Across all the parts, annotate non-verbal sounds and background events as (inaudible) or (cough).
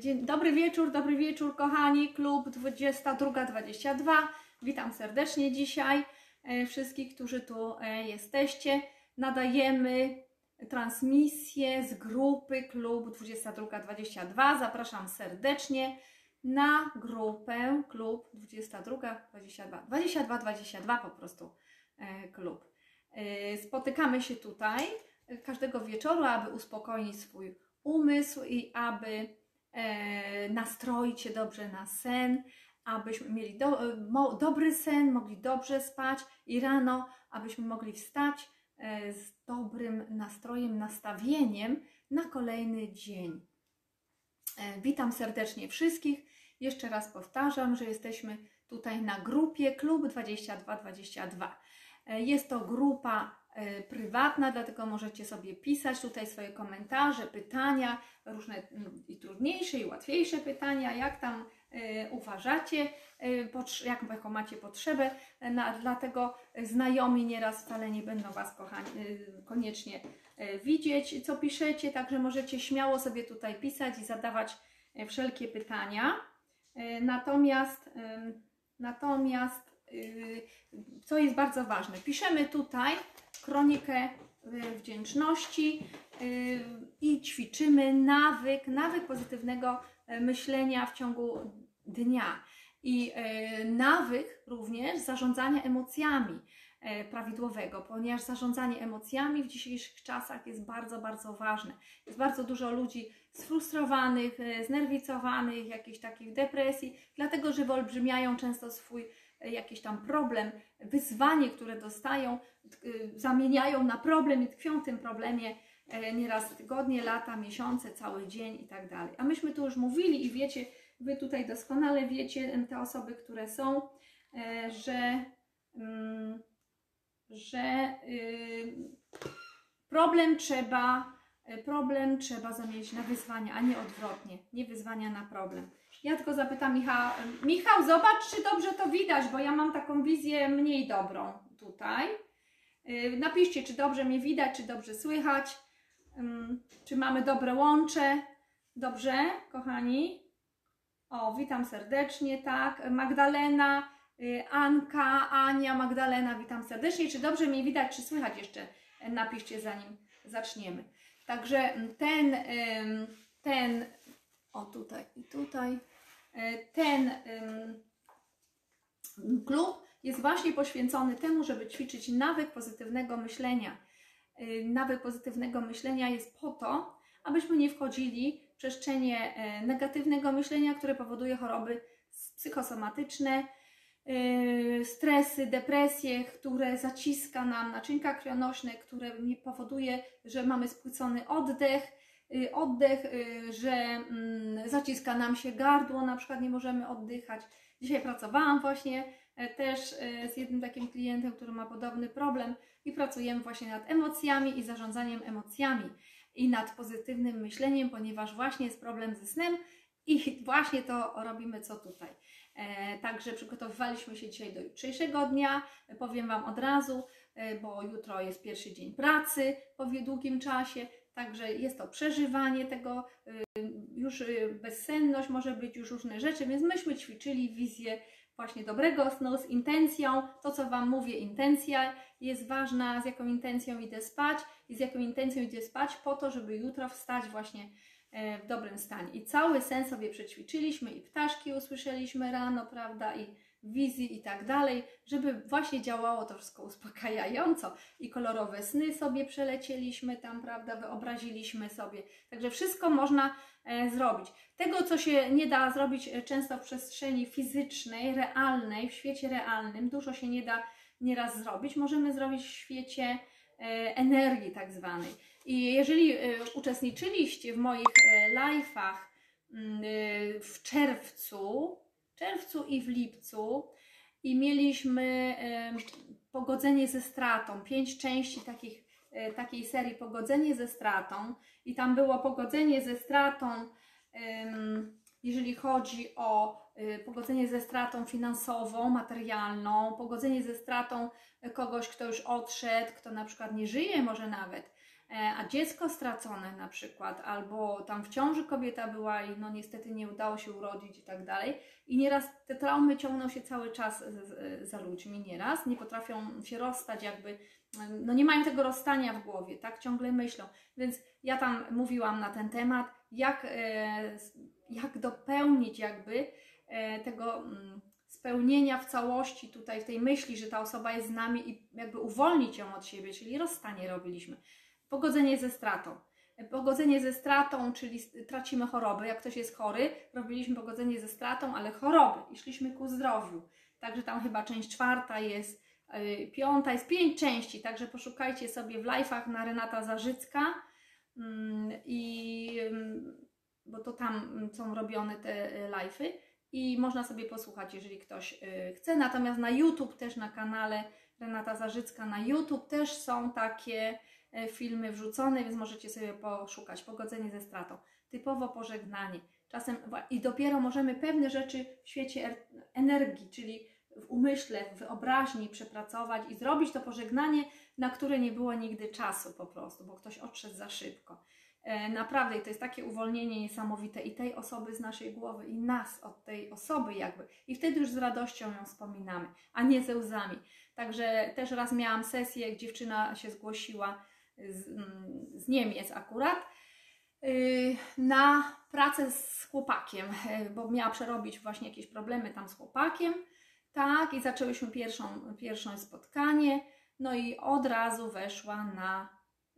Dzień, dobry wieczór, dobry wieczór kochani, klub 22.22. Witam serdecznie dzisiaj e, wszystkich, którzy tu e, jesteście. Nadajemy transmisję z grupy klub 22.22. Zapraszam serdecznie na grupę klub 22.22. 22.22 po prostu e, klub. E, Spotykamy się tutaj e, każdego wieczoru, aby uspokoić swój umysł i aby e, nastroić się dobrze na sen, abyśmy mieli do, e, dobry sen, mogli dobrze spać i rano, abyśmy mogli wstać e, z dobrym nastrojem, nastawieniem na kolejny dzień. E, Witam serdecznie wszystkich. Jeszcze raz powtarzam, że jesteśmy tutaj na grupie Klub 2222. E, Jest to grupa e, prywatna, dlatego możecie sobie pisać tutaj swoje komentarze, pytania, różne mm, i trudniejsze, i łatwiejsze pytania, jak tam e, uważacie, e, jaką macie potrzebę. E, dlatego znajomi nieraz wcale nie będą Was kochani, e, koniecznie e, widzieć, co piszecie, także możecie śmiało sobie tutaj pisać i zadawać e, wszelkie pytania. E, Natomiast, natomiast y, co jest bardzo ważne, piszemy tutaj kronikę y, wdzięczności y, i ćwiczymy nawyk, nawyk pozytywnego e, myślenia w ciągu dnia i e, nawyk również zarządzania emocjami e, prawidłowego, ponieważ zarządzanie emocjami w dzisiejszych czasach jest bardzo, bardzo ważne. Jest bardzo dużo ludzi sfrustrowanych, znerwicowanych, jakichś takich depresji, dlatego że wyolbrzymiają często swój jakiś tam problem, wyzwanie, które dostają, y, zamieniają na problem i tkwią w tym problemie e, nieraz tygodnie, lata, miesiące, cały dzień i tak dalej. A myśmy tu już mówili i wiecie, Wy tutaj doskonale wiecie, te osoby, które są, e, że, mm, że y, problem trzeba, e, problem trzeba zamienić na wyzwania, a nie odwrotnie, nie wyzwania na problem. Ja tylko zapytam Michała, Michał, zobacz, czy dobrze to widać, bo ja mam taką wizję mniej dobrą tutaj. Y, Napiszcie, czy dobrze mnie widać, czy dobrze słychać, czy mamy dobre łącze. Dobrze, kochani? O, witam serdecznie, tak. Magdalena, y, Anka, Ania, Magdalena, witam serdecznie. Czy dobrze mnie widać, czy słychać jeszcze? Napiszcie zanim zaczniemy. Także ten, ten, o tutaj i tutaj, ten ym, klub jest właśnie poświęcony temu, żeby ćwiczyć nawyk pozytywnego myślenia. Y, Nawyk pozytywnego myślenia jest po to, abyśmy nie wchodzili w przestrzenie e, negatywnego myślenia, które powoduje choroby psychosomatyczne, stresy, depresje, które zaciska nam naczynka krwionośne, które powoduje, że mamy spłycony oddech, oddech, y, że mm, zaciska nam się gardło, na przykład nie możemy oddychać. Dzisiaj pracowałam właśnie e, też e, z jednym takim klientem, który ma podobny problem i pracujemy właśnie nad emocjami i zarządzaniem emocjami i nad pozytywnym myśleniem, ponieważ właśnie jest problem ze snem i właśnie to robimy co tutaj. E, także przygotowywaliśmy się dzisiaj do jutrzejszego dnia. Powiem Wam od razu, bo jutro jest pierwszy dzień pracy po długim czasie, także jest to przeżywanie tego, e, już e, bezsenność może być, już różne rzeczy, więc myśmy ćwiczyli wizję właśnie dobrego snu z intencją. To, co Wam mówię, intencja jest ważna, z jaką intencją idę spać i z jaką intencją idę spać po to, żeby jutro wstać właśnie e, w dobrym stanie. I cały sen sobie przećwiczyliśmy i ptaszki usłyszeliśmy rano, prawda, i wizji i tak dalej, żeby właśnie działało to wszystko uspokajająco i kolorowe sny sobie przelecieliśmy tam, prawda, wyobraziliśmy sobie. Także wszystko można e, zrobić. Tego, co się nie da zrobić e, często w przestrzeni fizycznej, realnej, w świecie realnym, dużo się nie da nieraz zrobić, możemy zrobić w świecie e, energii tak zwanej. I jeżeli e, uczestniczyliście w moich live'ach mm, w czerwcu, czerwcu i w lipcu. I mieliśmy pogodzenie ze stratą, pięć części takich, e, takiej serii pogodzenie ze stratą. I tam było pogodzenie ze stratą, jeżeli chodzi o e, pogodzenie ze stratą finansową, materialną, pogodzenie ze stratą e, kogoś, kto już odszedł, kto na przykład nie żyje może nawet, a dziecko stracone na przykład, albo tam w ciąży kobieta była i no niestety nie udało się urodzić i tak dalej. I nieraz te traumy ciągną się cały czas za ludźmi, nieraz, nie potrafią się rozstać jakby, no nie mają tego rozstania w głowie, tak, ciągle myślą. Więc ja tam mówiłam na ten temat, jak, e, jak dopełnić jakby e, tego mm, spełnienia w całości tutaj, w tej myśli, że ta osoba jest z nami i jakby uwolnić ją od siebie, czyli rozstanie robiliśmy. Pogodzenie ze stratą. Pogodzenie ze stratą, czyli tracimy choroby. Jak ktoś jest chory, robiliśmy pogodzenie ze stratą, ale choroby i szliśmy ku zdrowiu. Także tam chyba część czwarta jest, yy, piąta jest pięć części, także poszukajcie sobie w live'ach na Renata Zarzycka yy, i yy, bo to tam są robione te live'y i można sobie posłuchać, jeżeli ktoś y, chce. Natomiast na YouTube też na kanale Renata Zarzycka na YouTube też są takie filmy wrzucone, więc możecie sobie poszukać. Pogodzenie ze stratą. Typowo pożegnanie. Czasem i dopiero możemy pewne rzeczy w świecie er, energii, czyli w umyśle, w wyobraźni przepracować i zrobić to pożegnanie, na które nie było nigdy czasu po prostu, bo ktoś odszedł za szybko. E, naprawdę, to jest takie uwolnienie niesamowite i tej osoby z naszej głowy, i nas od tej osoby, jakby. I wtedy już z radością ją wspominamy, a nie ze łzami. Także też raz miałam sesję, jak dziewczyna się zgłosiła z, z Niemiec akurat, y, na pracę z chłopakiem, y, bo miała przerobić właśnie jakieś problemy tam z chłopakiem. Tak, i zaczęłyśmy pierwszą, pierwszą spotkanie, no i od razu weszła na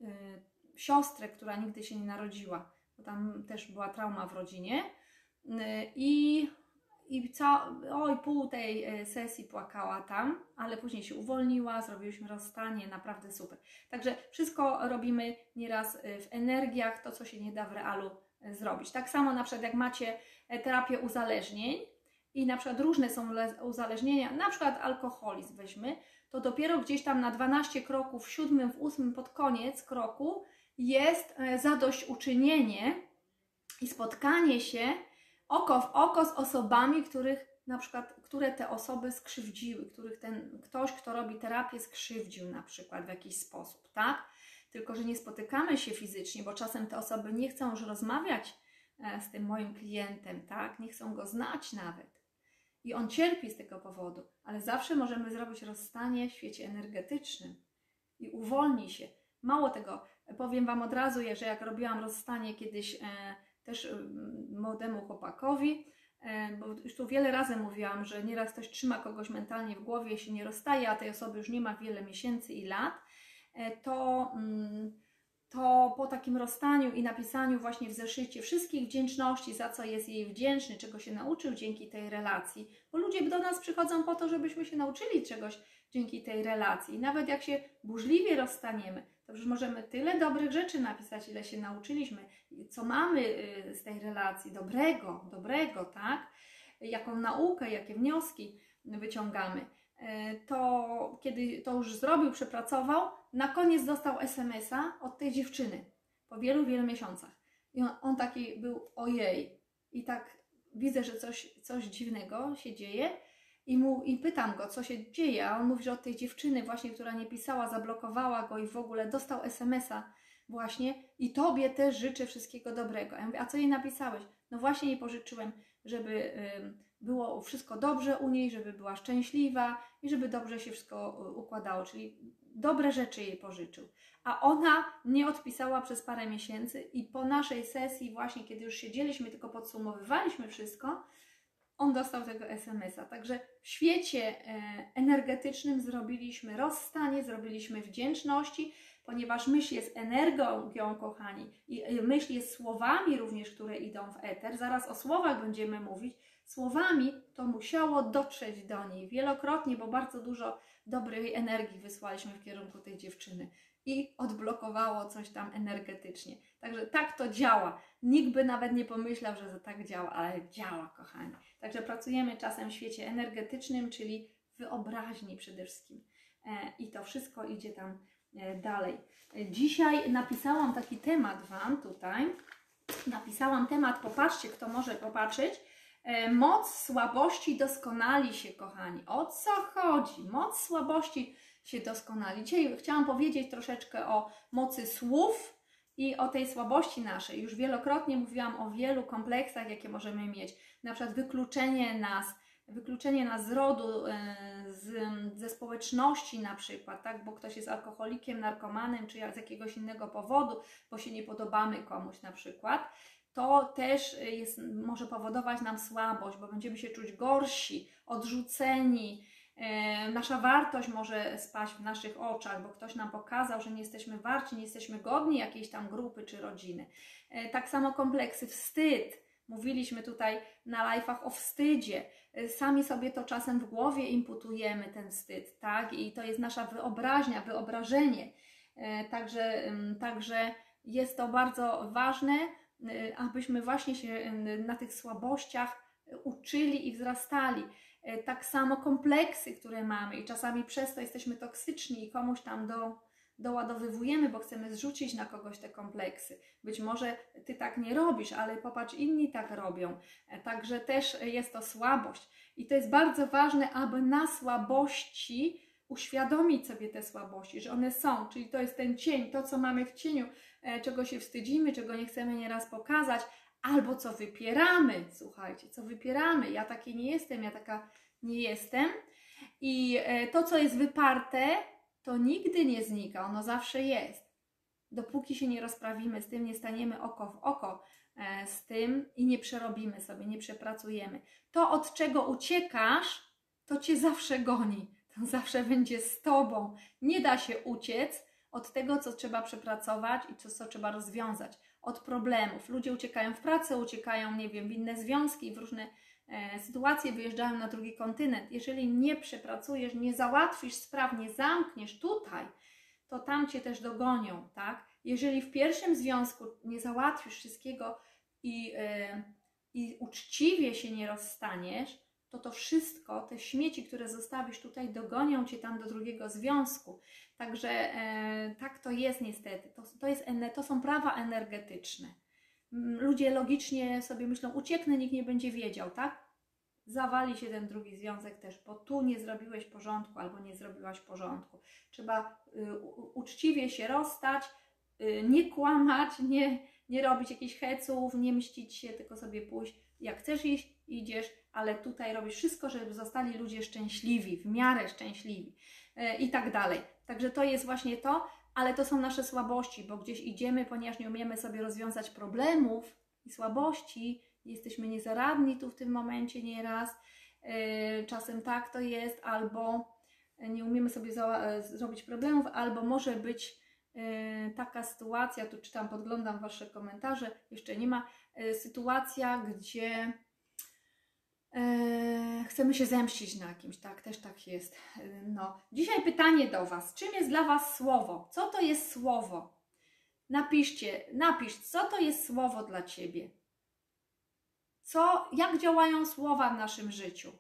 y, siostrę, która nigdy się nie narodziła, bo tam też była trauma w rodzinie. Y, I i ca- oj, pół tej e, sesji płakała tam, ale później się uwolniła, zrobiliśmy rozstanie, naprawdę super. Także wszystko robimy nieraz e, w energiach, to co się nie da w realu e, zrobić. Tak samo na przykład jak macie terapię uzależnień i na przykład różne są uzależnienia, na przykład alkoholizm weźmy, to dopiero gdzieś tam na 12 kroków, w siódmym, w ósmym pod koniec kroku jest zadośćuczynienie i spotkanie się oko w oko z osobami, których na przykład, które te osoby skrzywdziły, których ten ktoś, kto robi terapię, skrzywdził na przykład w jakiś sposób, tak? Tylko, że nie spotykamy się fizycznie, bo czasem te osoby nie chcą już rozmawiać e, z tym moim klientem, tak? Nie chcą go znać nawet. I on cierpi z tego powodu, ale zawsze możemy zrobić rozstanie w świecie energetycznym i uwolni się. Mało tego, powiem Wam od razu, że jak robiłam rozstanie kiedyś e, też y, młodemu chłopakowi, e, bo już tu wiele razy mówiłam, że nieraz ktoś trzyma kogoś mentalnie w głowie, się nie rozstaje, a tej osoby już nie ma wiele miesięcy i lat, e, to, mm, to po takim rozstaniu i napisaniu właśnie w zeszycie wszystkich wdzięczności, za co jest jej wdzięczny, czego się nauczył dzięki tej relacji, bo ludzie do nas przychodzą po to, żebyśmy się nauczyli czegoś dzięki tej relacji. I nawet jak się burzliwie rozstaniemy, to już możemy tyle dobrych rzeczy napisać, ile się nauczyliśmy, co mamy y, z tej relacji dobrego, dobrego, tak? Jaką naukę, jakie wnioski wyciągamy. E, to kiedy to już zrobił, przepracował, na koniec dostał SMS-a od tej dziewczyny po wielu, wielu miesiącach. I on, on taki był ojej. I tak widzę, że coś, coś dziwnego się dzieje. I, mu, I pytam go, co się dzieje, a on mówi, że od tej dziewczyny właśnie, która nie pisała, zablokowała go i w ogóle dostał SMS-a właśnie i Tobie też życzę wszystkiego dobrego. Ja mówię, a co jej napisałeś? No właśnie jej pożyczyłem, żeby było wszystko dobrze u niej, żeby była szczęśliwa i żeby dobrze się wszystko y, układało, czyli dobre rzeczy jej pożyczył. A ona nie odpisała przez parę miesięcy i po naszej sesji właśnie, kiedy już siedzieliśmy, tylko podsumowywaliśmy wszystko, on dostał tego SMS-a. Także w świecie e, energetycznym zrobiliśmy rozstanie, zrobiliśmy wdzięczności, ponieważ myśl jest energią, kochani, i myśl jest słowami również, które idą w eter. Zaraz o słowach będziemy mówić. Słowami to musiało dotrzeć do niej wielokrotnie, bo bardzo dużo dobrej energii wysłaliśmy w kierunku tej dziewczyny i odblokowało coś tam energetycznie. Także tak to działa. Nikt by nawet nie pomyślał, że to tak działa, ale działa, kochani. Także pracujemy czasem w świecie energetycznym, czyli wyobraźni przede wszystkim. E, I to wszystko idzie tam e, dalej. E, dzisiaj napisałam taki temat Wam tutaj. Napisałam temat, popatrzcie, kto może popatrzeć. Moc słabości doskonali się, kochani. O co chodzi? Moc słabości się doskonali. Dzisiaj chciałam powiedzieć troszeczkę o mocy słów i o tej słabości naszej. Już wielokrotnie mówiłam o wielu kompleksach, jakie możemy mieć. Na przykład wykluczenie nas, wykluczenie nas z rodu, e, z, ze społeczności na przykład, tak? bo ktoś jest alkoholikiem, narkomanem, czy z jakiegoś innego powodu, bo się nie podobamy komuś na przykład, to też jest, może powodować nam słabość, bo będziemy się czuć gorsi, odrzuceni, nasza wartość może spaść w naszych oczach, bo ktoś nam pokazał, że nie jesteśmy warci, nie jesteśmy godni jakiejś tam grupy czy rodziny. E, tak samo kompleksy, wstyd. Mówiliśmy tutaj na live'ach o wstydzie. E, sami sobie to czasem w głowie imputujemy ten wstyd, tak? I to jest nasza wyobraźnia, wyobrażenie. Także, także jest to bardzo ważne, abyśmy właśnie się na tych słabościach uczyli i wzrastali. E, tak samo kompleksy, które mamy i czasami przez to jesteśmy toksyczni i komuś tam do, doładowywujemy, bo chcemy zrzucić na kogoś te kompleksy. Być może ty tak nie robisz, ale popatrz, inni tak robią. E, także też jest to słabość. I to jest bardzo ważne, aby na słabości uświadomić sobie te słabości, że one są, czyli to jest ten cień, to co mamy w cieniu, e, czego się wstydzimy, czego nie chcemy nieraz pokazać, albo co wypieramy, słuchajcie, co wypieramy. Ja taki nie jestem, ja taka nie jestem. I e, to, co jest wyparte, to nigdy nie znika, ono zawsze jest. Dopóki się nie rozprawimy z tym, nie staniemy oko w oko e, z tym i nie przerobimy sobie, nie przepracujemy. To, od czego uciekasz, to cię zawsze goni, to zawsze będzie z tobą. Nie da się uciec od tego, co trzeba przepracować i co, co trzeba rozwiązać od problemów. Ludzie uciekają w pracę, uciekają, nie wiem, w inne związki, w różne e, sytuacje, wyjeżdżają na drugi kontynent. Jeżeli nie przepracujesz, nie załatwisz spraw, nie zamkniesz tutaj, to tam cię też dogonią, tak? Jeżeli w pierwszym związku nie załatwisz wszystkiego i, e, i uczciwie się nie rozstaniesz, to to wszystko, te śmieci, które zostawisz tutaj, dogonią cię tam do drugiego związku. Także e, tak to jest niestety. To, to, jest, to są prawa energetyczne. Ludzie logicznie sobie myślą, ucieknę, nikt nie będzie wiedział, tak? Zawali się ten drugi związek też, bo tu nie zrobiłeś porządku albo nie zrobiłaś porządku. Trzeba y, uczciwie się rozstać, y, nie kłamać, nie, nie robić jakichś heców, nie mścić się, tylko sobie pójść. Jak chcesz iść, idziesz, ale tutaj robisz wszystko, żeby zostali ludzie szczęśliwi, w miarę szczęśliwi yy, i tak dalej. Także to jest właśnie to, ale to są nasze słabości, bo gdzieś idziemy, ponieważ nie umiemy sobie rozwiązać problemów i słabości, jesteśmy niezaradni tu w tym momencie nieraz. Yy, czasem tak to jest, albo nie umiemy sobie za, zrobić problemów, albo może być taka sytuacja, tu czytam, podglądam Wasze komentarze, jeszcze nie ma, sytuacja, gdzie chcemy się zemścić na kimś, tak? Też tak jest. Eee, no. Dzisiaj pytanie do Was. Czym jest dla Was słowo? Co to jest słowo? Napiszcie, napisz, co to jest słowo dla Ciebie? Co, jak działają słowa w naszym życiu?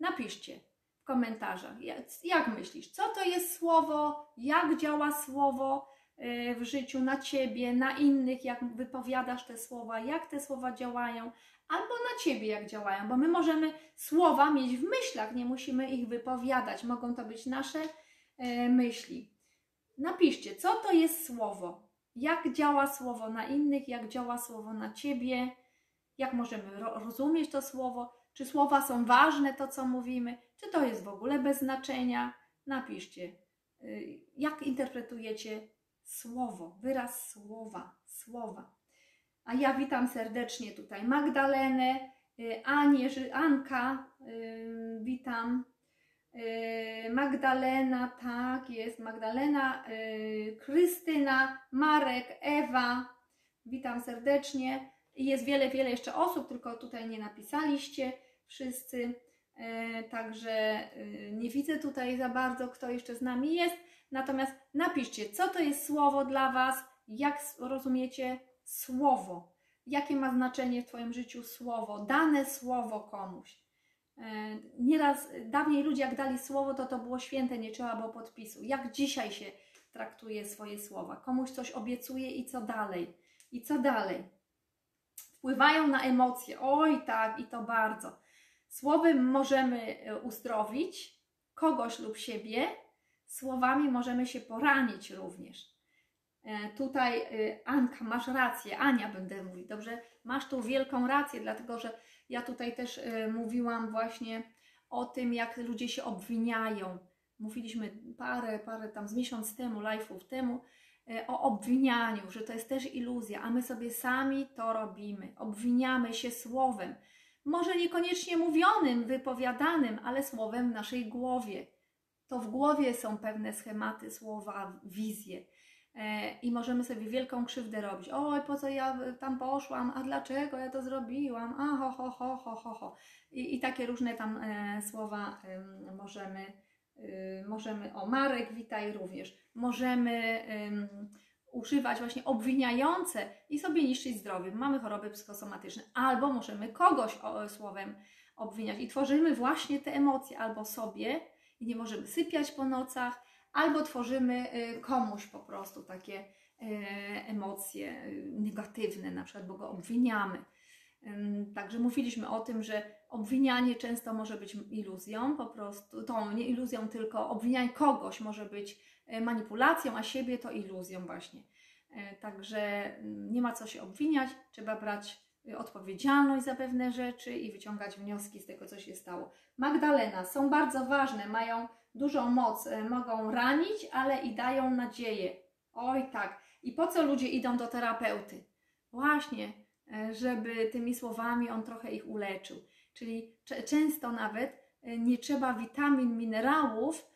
Napiszcie w komentarzach. Jak, jak myślisz? Co to jest słowo? Jak działa słowo e, w życiu na Ciebie, na innych? Jak wypowiadasz te słowa? Jak te słowa działają? Albo na ciebie, jak działają, bo my możemy słowa mieć w myślach, nie musimy ich wypowiadać. Mogą to być nasze e, myśli. Napiszcie, co to jest słowo, jak działa słowo na innych, jak działa słowo na ciebie, jak możemy ro rozumieć to słowo, czy słowa są ważne, to co mówimy, czy to jest w ogóle bez znaczenia. Napiszcie, y, jak interpretujecie słowo, wyraz słowa, słowa. A ja witam serdecznie tutaj Magdalenę, y, Anię, Anka, y, witam. Y, Magdalena, tak jest, Magdalena, Krystyna, Marek, Ewa, witam serdecznie. Jest wiele, wiele jeszcze osób, tylko tutaj nie napisaliście wszyscy, także nie widzę tutaj za bardzo, kto jeszcze z nami jest. Natomiast napiszcie, co to jest słowo dla Was, jak rozumiecie słowo. Jakie ma znaczenie w Twoim życiu słowo, dane słowo komuś. E, nieraz dawniej ludzie, jak dali słowo, to to było święte, nie trzeba było podpisu. Jak dzisiaj się traktuje swoje słowa? Komuś coś obiecuje i co dalej? I co dalej? Wpływają na emocje. Oj, tak, i to bardzo. Słowem możemy e, uzdrowić kogoś lub siebie, Słowami możemy się poranić również. E, tutaj y, Anka, masz rację, Ania będę mówić, dobrze? Masz tu wielką rację, dlatego że ja tutaj też y, mówiłam właśnie o tym, jak ludzie się obwiniają. Mówiliśmy parę, parę tam z miesiąc temu, live'ów temu, y, o obwinianiu, że to jest też iluzja, a my sobie sami to robimy. Obwiniamy się słowem. Może niekoniecznie mówionym, wypowiadanym, ale słowem w naszej głowie. To w głowie są pewne schematy, słowa, wizje. E, i możemy sobie wielką krzywdę robić. Oj, po co ja tam poszłam, a dlaczego ja to zrobiłam, a ho, ho, ho, ho, ho, ho. I, i takie różne tam e, słowa e, możemy, możemy, o Marek, witaj również, możemy używać właśnie obwiniające i sobie niszczyć zdrowie. Mamy choroby psychosomatyczne, albo możemy kogoś o, słowem obwiniać i tworzymy właśnie te emocje albo sobie i nie możemy sypiać po nocach, albo tworzymy y, komuś po prostu takie y, emocje y, negatywne, na przykład, bo go obwiniamy. Także mówiliśmy o tym, że obwinianie często może być iluzją, po prostu, to nie iluzją, tylko obwinianie kogoś może być manipulacją, a siebie to iluzją właśnie. Także nie ma co się obwiniać, trzeba brać odpowiedzialność za pewne rzeczy i wyciągać wnioski z tego, co się stało. Magdalena, są bardzo ważne, mają dużą moc, e, mogą ranić, ale i dają nadzieję. Oj tak. I po co ludzie idą do terapeuty? Właśnie, e, żeby tymi słowami on trochę ich uleczył. Czyli często nawet e, nie trzeba witamin, minerałów,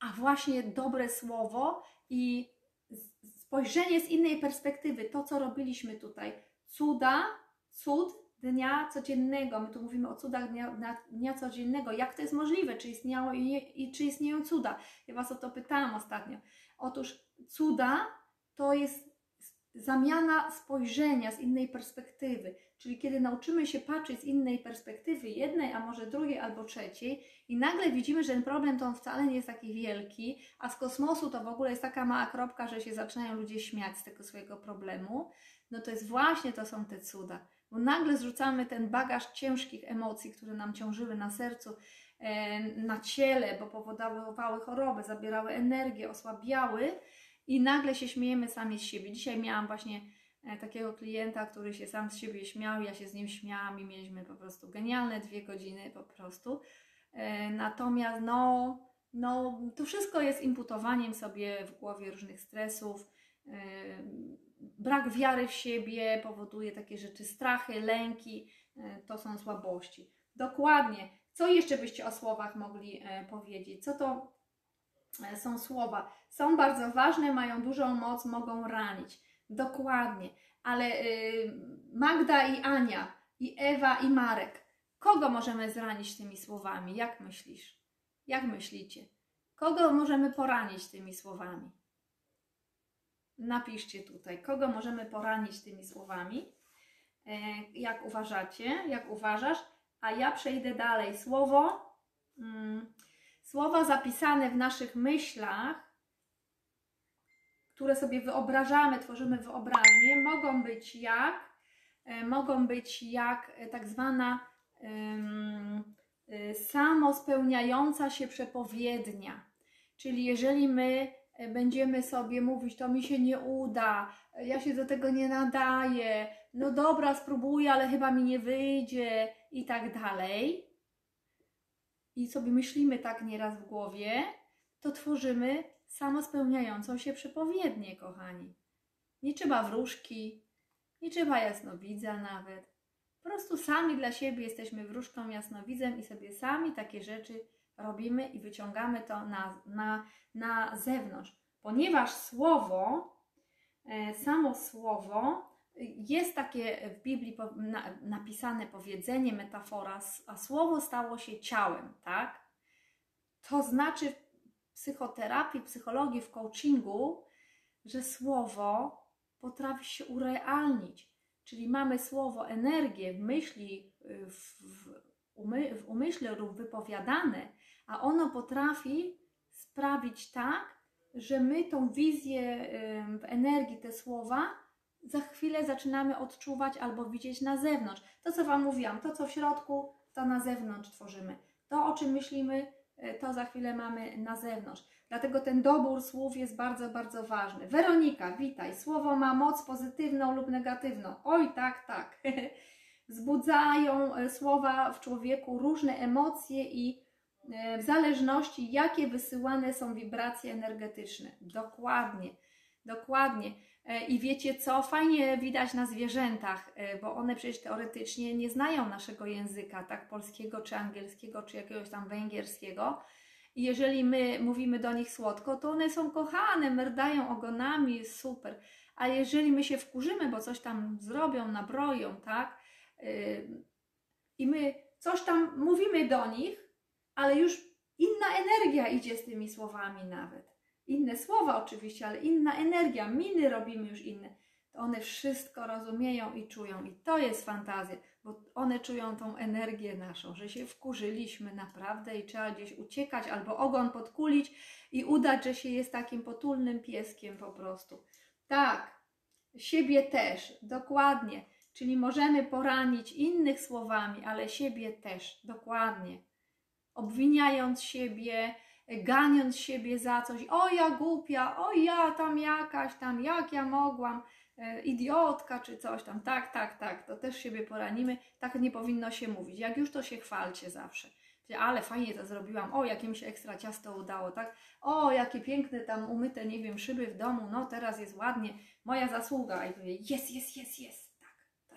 a właśnie dobre słowo i spojrzenie z innej perspektywy. To, co robiliśmy tutaj. Cuda, cud dnia codziennego. My tu mówimy o cudach dnia, dnia codziennego. Jak to jest możliwe? Czy istniało i, i czy istnieją cuda? Ja Was o to pytałam ostatnio. Otóż cuda to jest zamiana spojrzenia z innej perspektywy. Czyli kiedy nauczymy się patrzeć z innej perspektywy, jednej, a może drugiej albo trzeciej, i nagle widzimy, że ten problem to wcale nie jest taki wielki, a z kosmosu to w ogóle jest taka mała kropka, że się zaczynają ludzie śmiać z tego swojego problemu, no to jest właśnie to są te cuda bo nagle zrzucamy ten bagaż ciężkich emocji, które nam ciążyły na sercu, e, na ciele, bo powodowały choroby, zabierały energię, osłabiały i nagle się śmiejemy sami z siebie. Dzisiaj miałam właśnie e, takiego klienta, który się sam z siebie śmiał, ja się z nim śmiałam i mieliśmy po prostu genialne dwie godziny po prostu. E, natomiast no, no to wszystko jest imputowaniem sobie w głowie różnych stresów, brak wiary w siebie powoduje takie rzeczy, strachy, lęki, e, to są słabości. Dokładnie. Co jeszcze byście o słowach mogli e, powiedzieć? Co to e, są słowa? Są bardzo ważne, mają dużą moc, mogą ranić. Dokładnie. Ale Magda i Ania, i Ewa i Marek, kogo możemy zranić tymi słowami? Jak myślisz? Jak myślicie? Kogo możemy poranić tymi słowami? Napiszcie tutaj, kogo możemy poranić tymi słowami. E, jak uważacie, jak uważasz, a ja przejdę dalej. Słowo, mm, słowa zapisane w naszych myślach, które sobie wyobrażamy, tworzymy wyobraźnię, mogą być jak, e, mogą być jak e, tak zwana um, samospełniająca się przepowiednia. Czyli jeżeli my będziemy sobie mówić, to mi się nie uda, e, ja się do tego nie nadaję, no dobra, spróbuję, ale chyba mi nie wyjdzie i tak dalej. I sobie myślimy tak nieraz w głowie, to tworzymy samospełniającą się przepowiednię, kochani. Nie trzeba wróżki, nie trzeba jasnowidza nawet. Po prostu sami dla siebie jesteśmy wróżką, jasnowidzem i sobie sami takie rzeczy robimy i wyciągamy to na, na, na zewnątrz. Ponieważ słowo, e, samo słowo, jest takie w Biblii napisane powiedzenie, metafora, a słowo stało się ciałem, tak? To znaczy w psychoterapii, psychologii, w coachingu, że słowo potrafi się urealnić. Czyli mamy słowo, energię w myśli, w, w, umy, w umyśle lub wypowiadane, a ono potrafi sprawić tak, że my tą wizję w energii, te słowa, za chwilę zaczynamy odczuwać albo widzieć na zewnątrz. To, co Wam mówiłam, to, co w środku, to na zewnątrz tworzymy. To, o czym myślimy e, to za chwilę mamy na zewnątrz. Dlatego ten dobór słów jest bardzo, bardzo ważny. Weronika, witaj. Słowo ma moc pozytywną lub negatywną. Oj, tak, tak. (laughs) Wzbudzają e, słowa w człowieku różne emocje i w zależności, jakie wysyłane są wibracje energetyczne. Dokładnie, dokładnie. E, I wiecie co? Fajnie widać na zwierzętach, bo one przecież teoretycznie nie znają naszego języka, tak? Polskiego, czy angielskiego, czy jakiegoś tam węgierskiego. I jeżeli my mówimy do nich słodko, to one są kochane, merdają ogonami, jest super. A jeżeli my się wkurzymy, bo coś tam zrobią, nabroją, tak? I my coś tam mówimy do nich, ale już inna energia idzie z tymi słowami nawet. Inne słowa oczywiście, ale inna energia, miny robimy już inne. To one wszystko rozumieją i czują. I to jest fantazja, bo one czują tą energię naszą, że się wkurzyliśmy naprawdę i trzeba gdzieś uciekać albo ogon podkulić i udać, że się jest takim potulnym pieskiem po prostu. Tak, siebie też, dokładnie. Czyli możemy poranić innych słowami, ale siebie też, dokładnie. Obwiniając siebie, ganiąc siebie za coś, o ja głupia, o ja tam jakaś tam, jak ja mogłam, e, idiotka czy coś tam. Tak, tak, tak, to też siebie poranimy. Tak nie powinno się mówić. Jak już to się chwalcie zawsze. Ale fajnie to zrobiłam, o jakie mi się ekstra ciasto udało, tak? O, jakie piękne tam umyte, nie wiem, szyby w domu, no teraz jest ładnie, moja zasługa. I powie, jest, jest, jest, jest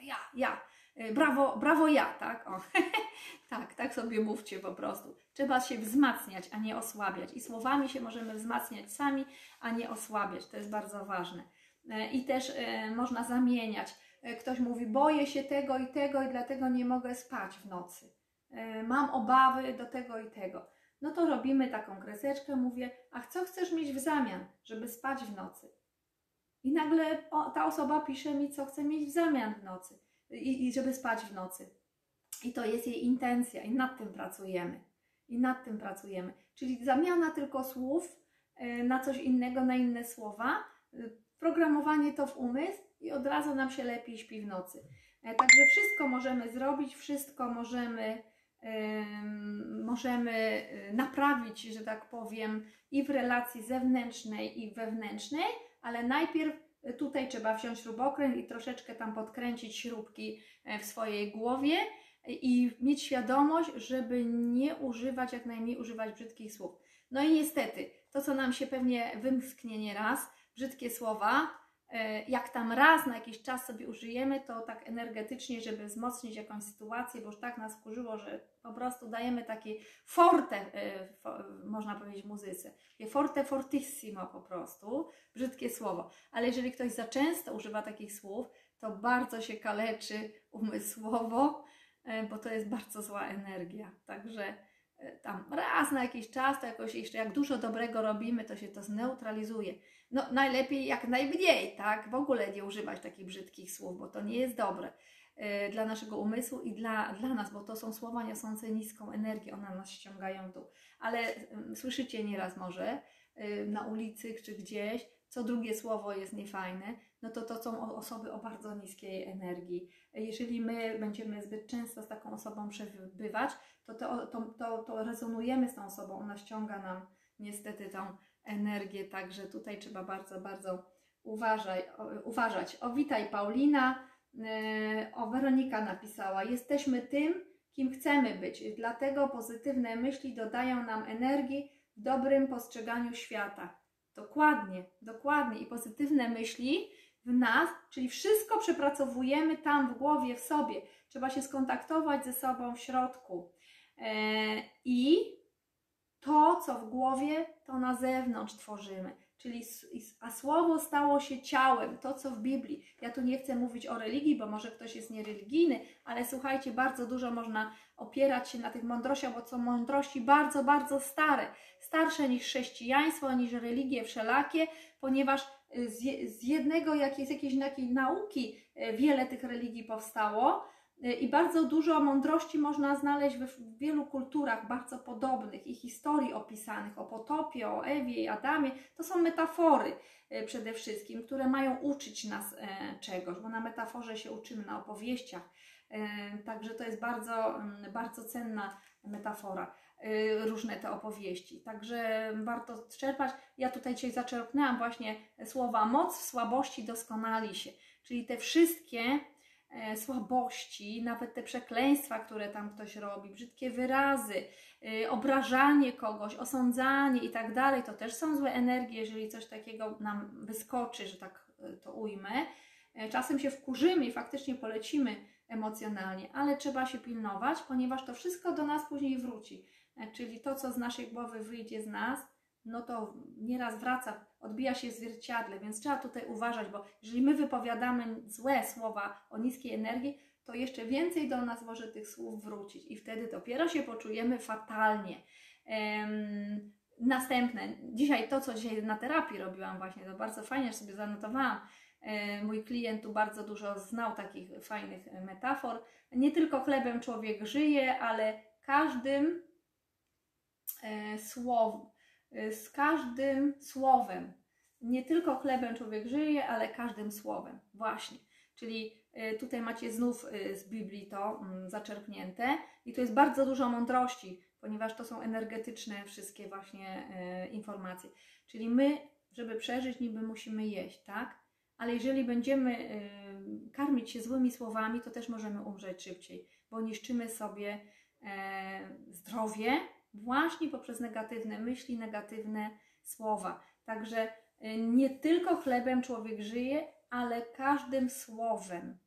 ja, ja. E, brawo, brawo ja, tak? O. (laughs) tak, tak sobie mówcie po prostu. Trzeba się wzmacniać, a nie osłabiać. I słowami się możemy wzmacniać sami, a nie osłabiać. To jest bardzo ważne. E, I też e, można zamieniać. Ktoś mówi, boję się tego i tego i dlatego nie mogę spać w nocy. Mam obawy do tego i tego. No to robimy taką kreseczkę, mówię, a co chcesz mieć w zamian, żeby spać w nocy? I nagle ta osoba pisze mi, co chce mieć w zamian w nocy i, i żeby spać w nocy. I to jest jej intencja, i nad tym pracujemy. I nad tym pracujemy. Czyli zamiana tylko słów e, na coś innego, na inne słowa, e, programowanie to w umysł i od razu nam się lepiej śpi w nocy. E, także wszystko możemy zrobić, wszystko możemy, możemy naprawić, że tak powiem, i w relacji zewnętrznej, i wewnętrznej, ale najpierw tutaj trzeba wziąć śrubokręt i troszeczkę tam podkręcić śrubki e, w swojej głowie i mieć świadomość, żeby nie używać, jak najmniej używać brzydkich słów. No i niestety, to co nam się pewnie wymsknie nieraz, brzydkie słowa, jak tam raz na jakiś czas sobie użyjemy, to tak energetycznie, żeby wzmocnić jakąś sytuację, bo już tak nas kurzyło, że po prostu dajemy takie forte, e, można powiedzieć muzyce, forte fortissimo po prostu, brzydkie słowo. Ale jeżeli ktoś za często używa takich słów, to bardzo się kaleczy umysłowo, e, bo to jest bardzo zła energia. Także tam raz na jakiś czas, to jakoś jeszcze jak dużo dobrego robimy, to się to zneutralizuje. No najlepiej jak najmniej, tak? W ogóle nie używać takich brzydkich słów, bo to nie jest dobre y, dla naszego umysłu i dla, dla nas, bo to są słowa niosące niską energię, one nas ściągają w dół. Ale y, słyszycie nieraz może y, na ulicy czy gdzieś, co drugie słowo jest niefajne, no to to są osoby o bardzo niskiej energii. Jeżeli my będziemy zbyt często z taką osobą przebywać, to, to, to, to, to rezonujemy z tą osobą, ona ściąga nam niestety tą energię, także tutaj trzeba bardzo, bardzo uważaj, uważać. O, witaj Paulina, e, o Weronika napisała, jesteśmy tym, kim chcemy być, dlatego pozytywne myśli dodają nam energii w dobrym postrzeganiu świata. Dokładnie, dokładnie. I pozytywne myśli w nas, czyli wszystko przepracowujemy tam w głowie, w sobie. Trzeba się skontaktować ze sobą w środku. E, I to, co w głowie, to na zewnątrz tworzymy. Czyli a słowo stało się ciałem, to co w Biblii. Ja tu nie chcę mówić o religii, bo może ktoś jest niereligijny, ale słuchajcie, bardzo dużo można opierać się na tych mądrościach, bo są mądrości bardzo, bardzo stare. Starsze niż chrześcijaństwo, niż religie wszelakie, ponieważ y, z, jednego, jak jest jakiejś takiej nauki, y, wiele tych religii powstało I bardzo dużo mądrości można znaleźć w wielu kulturach bardzo podobnych i historii opisanych o potopie, o Ewie i Adamie. To są metafory y, przede wszystkim, które mają uczyć nas e, czegoś, bo na metaforze się uczymy, na opowieściach. E, Także to jest bardzo, mm, bardzo cenna metafora, y, różne te opowieści. Także warto czerpać. Ja tutaj dzisiaj zaczerpnęłam właśnie słowa moc w słabości doskonali się. Czyli te wszystkie słabości, nawet te przekleństwa, które tam ktoś robi, brzydkie wyrazy, y, obrażanie kogoś, osądzanie i tak dalej, to też są złe energie, jeżeli coś takiego nam wyskoczy, że tak y, to ujmę. E, Czasem się wkurzymy i faktycznie polecimy emocjonalnie, ale trzeba się pilnować, ponieważ to wszystko do nas później wróci. E, Czyli to, co z naszej głowy wyjdzie z nas, no to nieraz wraca, odbija się w zwierciadle, więc trzeba tutaj uważać, bo jeżeli my wypowiadamy złe słowa o niskiej energii, to jeszcze więcej do nas może tych słów wrócić i wtedy dopiero się poczujemy fatalnie. Em, następne, dzisiaj to, co dzisiaj na terapii robiłam właśnie, to bardzo fajnie, że sobie zanotowałam, E, Mój klient tu bardzo dużo znał takich fajnych metafor. Nie tylko chlebem człowiek żyje, ale każdym e, słowem, z każdym słowem. Nie tylko chlebem człowiek żyje, ale każdym słowem. Właśnie. Czyli e, tutaj macie znów e, z Biblii to mm, zaczerpnięte i tu jest bardzo dużo mądrości, ponieważ to są energetyczne wszystkie właśnie informacje. Czyli my, żeby przeżyć, niby musimy jeść, tak? Ale jeżeli będziemy y, karmić się złymi słowami, to też możemy umrzeć szybciej, bo niszczymy sobie e, zdrowie właśnie poprzez negatywne myśli, negatywne słowa. Także y, nie tylko chlebem człowiek żyje, ale każdym słowem.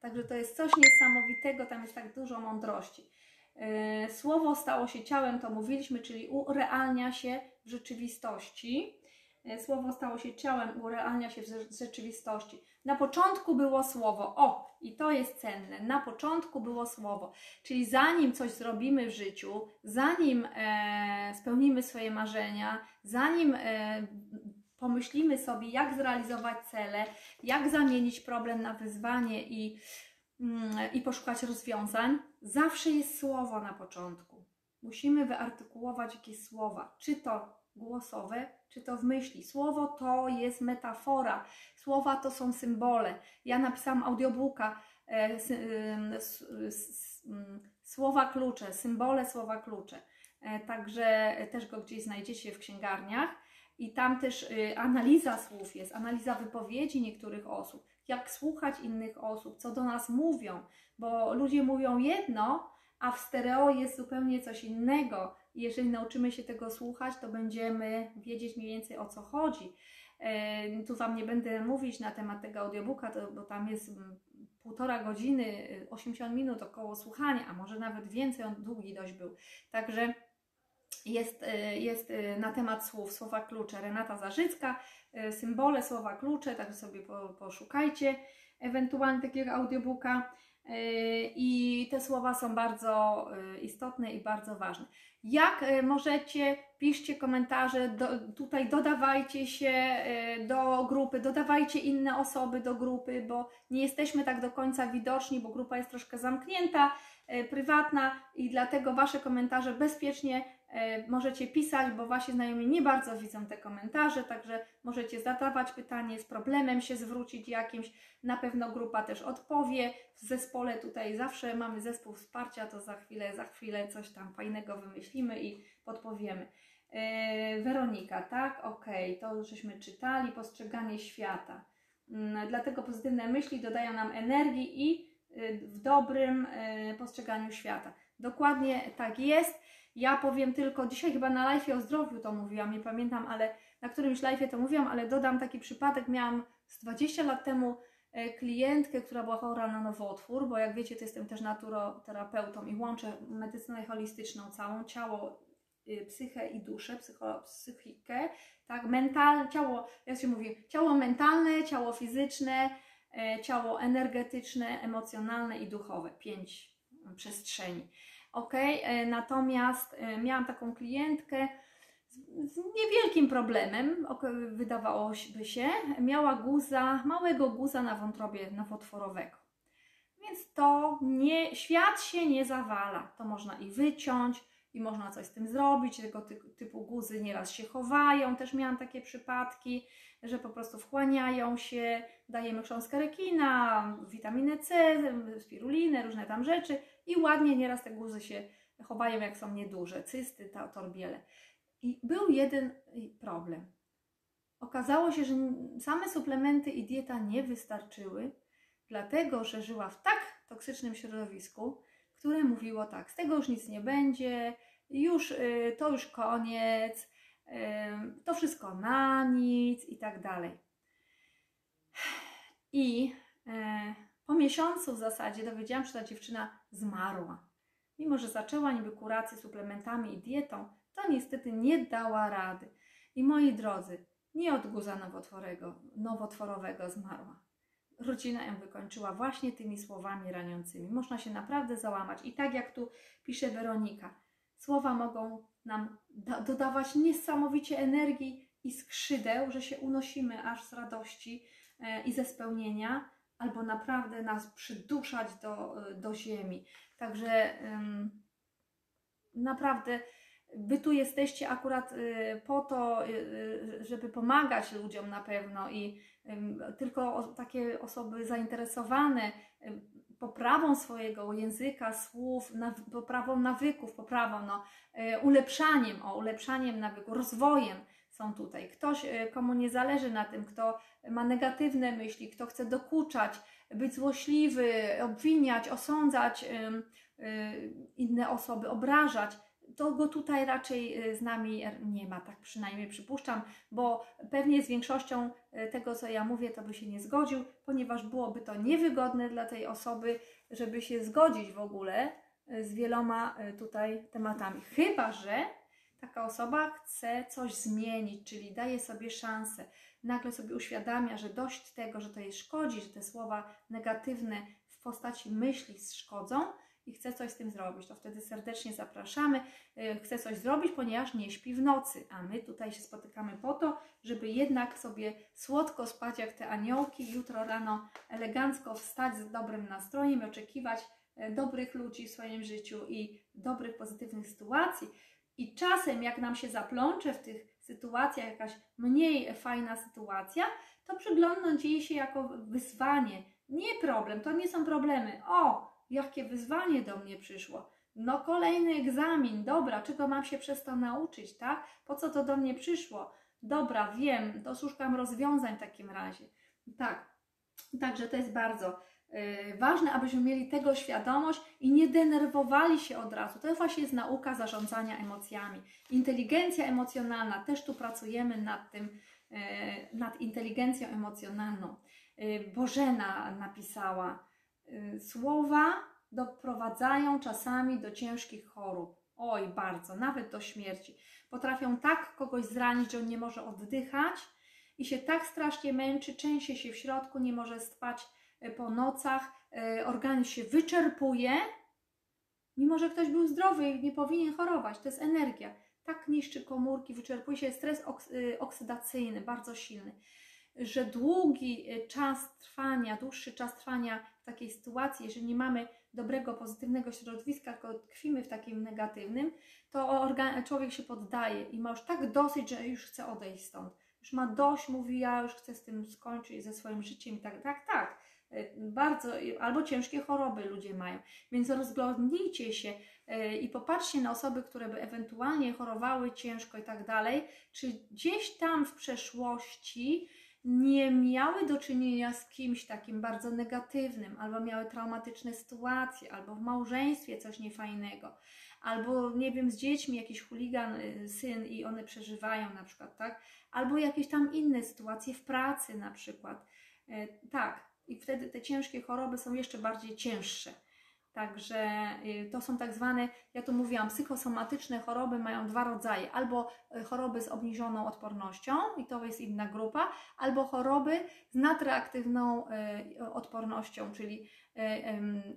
Także to jest coś niesamowitego, tam jest tak dużo mądrości. E, Słowo stało się ciałem, to mówiliśmy, czyli urealnia się w rzeczywistości. E, Słowo stało się ciałem, urealnia się w rze- rzeczywistości. Na początku było słowo. O, i to jest cenne. Na początku było słowo. Czyli zanim coś zrobimy w życiu, zanim e, spełnimy swoje marzenia, zanim e, pomyślimy sobie, jak zrealizować cele, jak zamienić problem na wyzwanie i, mm, i poszukać rozwiązań, zawsze jest słowo na początku. Musimy wyartykułować jakieś słowa, czy to głosowe, czy to w myśli. Słowo to jest metafora, słowa to są symbole. Ja napisałam audiobooka, e, sy, ym, s, s, ym, słowa klucze, symbole słowa klucze. E, także też go gdzieś znajdziecie w księgarniach. I tam też y, analiza słów jest, analiza wypowiedzi niektórych osób, jak słuchać innych osób, co do nas mówią, bo ludzie mówią jedno, a w stereo jest zupełnie coś innego. Jeżeli nauczymy się tego słuchać, to będziemy wiedzieć mniej więcej o co chodzi. Tu Wam nie będę mówić na temat tego audiobooka, bo tam jest mm, półtora godziny, y, 80 minut około słuchania, a może nawet więcej, on długi dość był. Także jest, y, jest y, na temat słów, słowa klucze. Renata Zarzycka, y, symbole, słowa klucze, także sobie po, poszukajcie ewentualnie takiego audiobooka. Y, I te słowa są bardzo y, istotne i bardzo ważne. Jak y, możecie, piszcie komentarze, do, tutaj dodawajcie się do grupy, dodawajcie inne osoby do grupy, bo nie jesteśmy tak do końca widoczni, bo grupa jest troszkę zamknięta, prywatna i dlatego Wasze komentarze bezpiecznie możecie pisać, bo Wasi znajomi nie bardzo widzą te komentarze, także możecie zadawać pytanie, z problemem się zwrócić jakimś, na pewno grupa też odpowie. W zespole tutaj zawsze mamy zespół wsparcia, to za chwilę, za chwilę coś tam fajnego wymyślimy i podpowiemy. Yy, Weronika, tak? Okej, to żeśmy czytali, postrzeganie świata. Mm, Dlatego pozytywne myśli dodają nam energii i yy, w dobrym yy, postrzeganiu świata. Dokładnie tak jest. Ja powiem tylko, dzisiaj chyba na live o zdrowiu to mówiłam, nie pamiętam, ale na którymś live to mówiłam, ale dodam taki przypadek. Miałam z 20 lat temu e, klientkę, która była chora na nowotwór, bo jak wiecie, to jestem też naturoterapeutą i łączę medycynę holistyczną, całą ciało, y, psychę i duszę, psycho, psychikę, tak, mental, ciało, jak się mówi, ciało mentalne, ciało fizyczne, e, ciało energetyczne, emocjonalne i duchowe, pięć przestrzeni. Ok, natomiast e, miałam taką klientkę z, niewielkim problemem, wydawałoby się, miała guza, małego guza na wątrobie nowotworowego. Więc to nie, świat się nie zawala. To można i wyciąć, i można coś z tym zrobić. Tego ty typu guzy nieraz się chowają, też miałam takie przypadki, że po prostu wchłaniają się, dajemy chrząstkę rekina, witaminę C, spirulinę, różne tam rzeczy i ładnie nieraz te guzy się chowają, jak są nieduże, cysty, ta, torbiele. I był jeden problem. Okazało się, że same suplementy i dieta nie wystarczyły, dlatego że żyła w tak toksycznym środowisku, które mówiło tak, z tego już nic nie będzie, już y, to już koniec, y, to wszystko na nic i tak dalej. I e, po miesiącu w zasadzie dowiedziałam, że ta dziewczyna zmarła. Mimo, że zaczęła niby kurację suplementami i dietą, to niestety nie dała rady. I moi drodzy, nie od guza nowotworowego, nowotworowego zmarła. Rodzina ją wykończyła właśnie tymi słowami raniącymi. Można się naprawdę załamać. I tak jak tu pisze Weronika, słowa mogą nam dodawać niesamowicie energii i skrzydeł, że się unosimy aż z radości e, i ze spełnienia, albo naprawdę nas przyduszać do, e, do ziemi. Także ym, naprawdę Wy tu jesteście akurat y, po to, y, y, żeby pomagać ludziom na pewno i tylko takie osoby zainteresowane poprawą swojego języka, słów, poprawą nawyków, poprawą, no, ulepszaniem, o, ulepszaniem nawyku, rozwojem są tutaj. Ktoś, komu nie zależy na tym, kto ma negatywne myśli, kto chce dokuczać, być złośliwy, obwiniać, osądzać inne osoby, obrażać, to go tutaj raczej y, z nami nie ma, tak przynajmniej przypuszczam, bo pewnie z większością y, tego, co ja mówię, to by się nie zgodził, ponieważ byłoby to niewygodne dla tej osoby, żeby się zgodzić w ogóle y, z wieloma tutaj tematami. Chyba, że taka osoba chce coś zmienić, czyli daje sobie szansę, nagle sobie uświadamia, że dość tego, że to jej szkodzi, że te słowa negatywne w postaci myśli szkodzą, i chce coś z tym zrobić, to wtedy serdecznie zapraszamy. Y, chce coś zrobić, ponieważ nie śpi w nocy, a my tutaj się spotykamy po to, żeby jednak sobie słodko spać jak te aniołki, jutro rano elegancko wstać z dobrym nastrojem i oczekiwać y, dobrych ludzi w swoim życiu i dobrych, pozytywnych sytuacji. I czasem, jak nam się zaplącze w tych sytuacjach jakaś mniej fajna sytuacja, to przyglądnąć jej się jako wyzwanie. Nie problem, to nie są problemy. O, jakie wyzwanie do mnie przyszło. No kolejny egzamin, dobra, czego mam się przez to nauczyć, tak? Po co to do mnie przyszło? Dobra, wiem, to szukam rozwiązań w takim razie. Tak, także to jest bardzo yy, ważne, abyśmy mieli tego świadomość i nie denerwowali się od razu. To właśnie jest nauka zarządzania emocjami. Inteligencja emocjonalna, też tu pracujemy nad tym, yy, nad inteligencją emocjonalną. Yy, Bożena napisała, Y, słowa doprowadzają czasami do ciężkich chorób. Oj, bardzo, nawet do śmierci. Potrafią tak kogoś zranić, że on nie może oddychać i się tak strasznie męczy, częściej się w środku, nie może spać y, po nocach, y, organizm się wyczerpuje, mimo że ktoś był zdrowy i nie powinien chorować. To jest energia. Tak niszczy komórki, wyczerpuje się stres oksydacyjny, bardzo silny że długi y, czas trwania, dłuższy czas trwania w takiej sytuacji, jeżeli nie mamy dobrego, pozytywnego środowiska, tylko tkwimy w takim negatywnym, to człowiek się poddaje i ma już tak dosyć, że już chce odejść stąd. Już ma dość, mówi, ja już chcę z tym skończyć, ze swoim życiem i tak, tak, tak. Y, bardzo, albo ciężkie choroby ludzie mają. Więc rozglądnijcie się y, i popatrzcie na osoby, które by ewentualnie chorowały ciężko i tak dalej, czy gdzieś tam w przeszłości nie miały do czynienia z kimś takim bardzo negatywnym, albo miały traumatyczne sytuacje, albo w małżeństwie coś niefajnego, albo nie wiem, z dziećmi jakiś chuligan, y, syn i one przeżywają na przykład, tak? Albo jakieś tam inne sytuacje w pracy na przykład. E, tak, i wtedy te ciężkie choroby są jeszcze bardziej cięższe. Także y, to są tak zwane, ja tu mówiłam, psychosomatyczne choroby mają dwa rodzaje. Albo y, choroby z obniżoną odpornością, i to jest inna grupa, albo choroby z nadreaktywną y, odpornością, czyli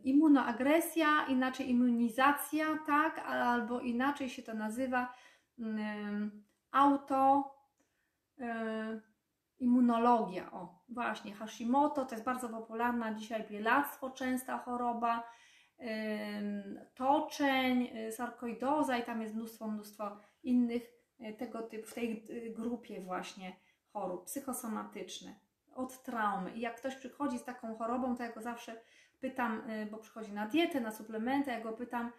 immunoagresja, inaczej immunizacja, tak, albo inaczej się to nazywa auto immunologia. O, właśnie, Hashimoto to jest bardzo popularna dzisiaj bielactwo, częsta choroba toczeń, y, sarkoidoza i tam jest mnóstwo, mnóstwo innych y, tego typu, w tej y, grupie właśnie chorób psychosomatyczne, od traumy. I jak ktoś przychodzi z taką chorobą, to ja go zawsze pytam, bo przychodzi na dietę, na suplementy, ja go pytam,